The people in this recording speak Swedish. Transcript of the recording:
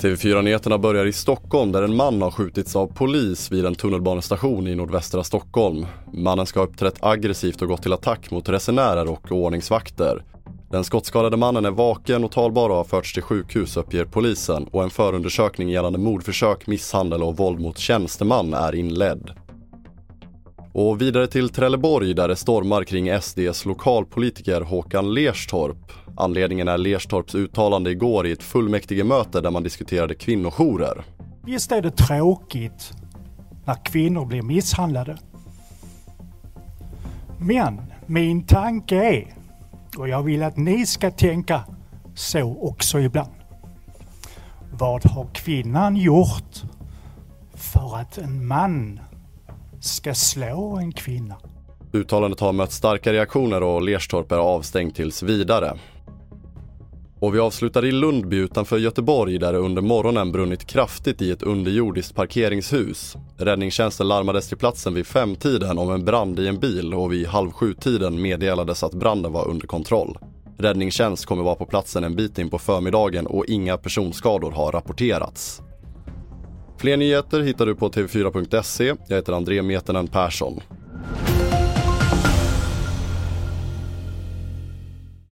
TV4-nyheterna börjar i Stockholm där en man har skjutits av polis vid en tunnelbanestation i nordvästra Stockholm. Mannen ska ha uppträtt aggressivt och gått till attack mot resenärer och ordningsvakter. Den skottskadade mannen är vaken och talbar och har förts till sjukhus uppger polisen och en förundersökning gällande mordförsök, misshandel och våld mot tjänsteman är inledd. Och vidare till Trelleborg där det stormar kring SDs lokalpolitiker Håkan Lerstorp. Anledningen är Lerstorps uttalande igår i ett fullmäktigemöte där man diskuterade kvinnojourer. Visst är det tråkigt när kvinnor blir misshandlade. Men min tanke är, och jag vill att ni ska tänka så också ibland. Vad har kvinnan gjort för att en man ska slå en kvinna? Uttalandet har mött starka reaktioner och Lerstorp är avstängd tills vidare. Och vi avslutar i Lundby utanför Göteborg där det under morgonen brunnit kraftigt i ett underjordiskt parkeringshus. Räddningstjänsten larmades till platsen vid femtiden om en brand i en bil och vid halv sju-tiden meddelades att branden var under kontroll. Räddningstjänst kommer vara på platsen en bit in på förmiddagen och inga personskador har rapporterats. Fler nyheter hittar du på tv4.se. Jag heter André Metenen Persson.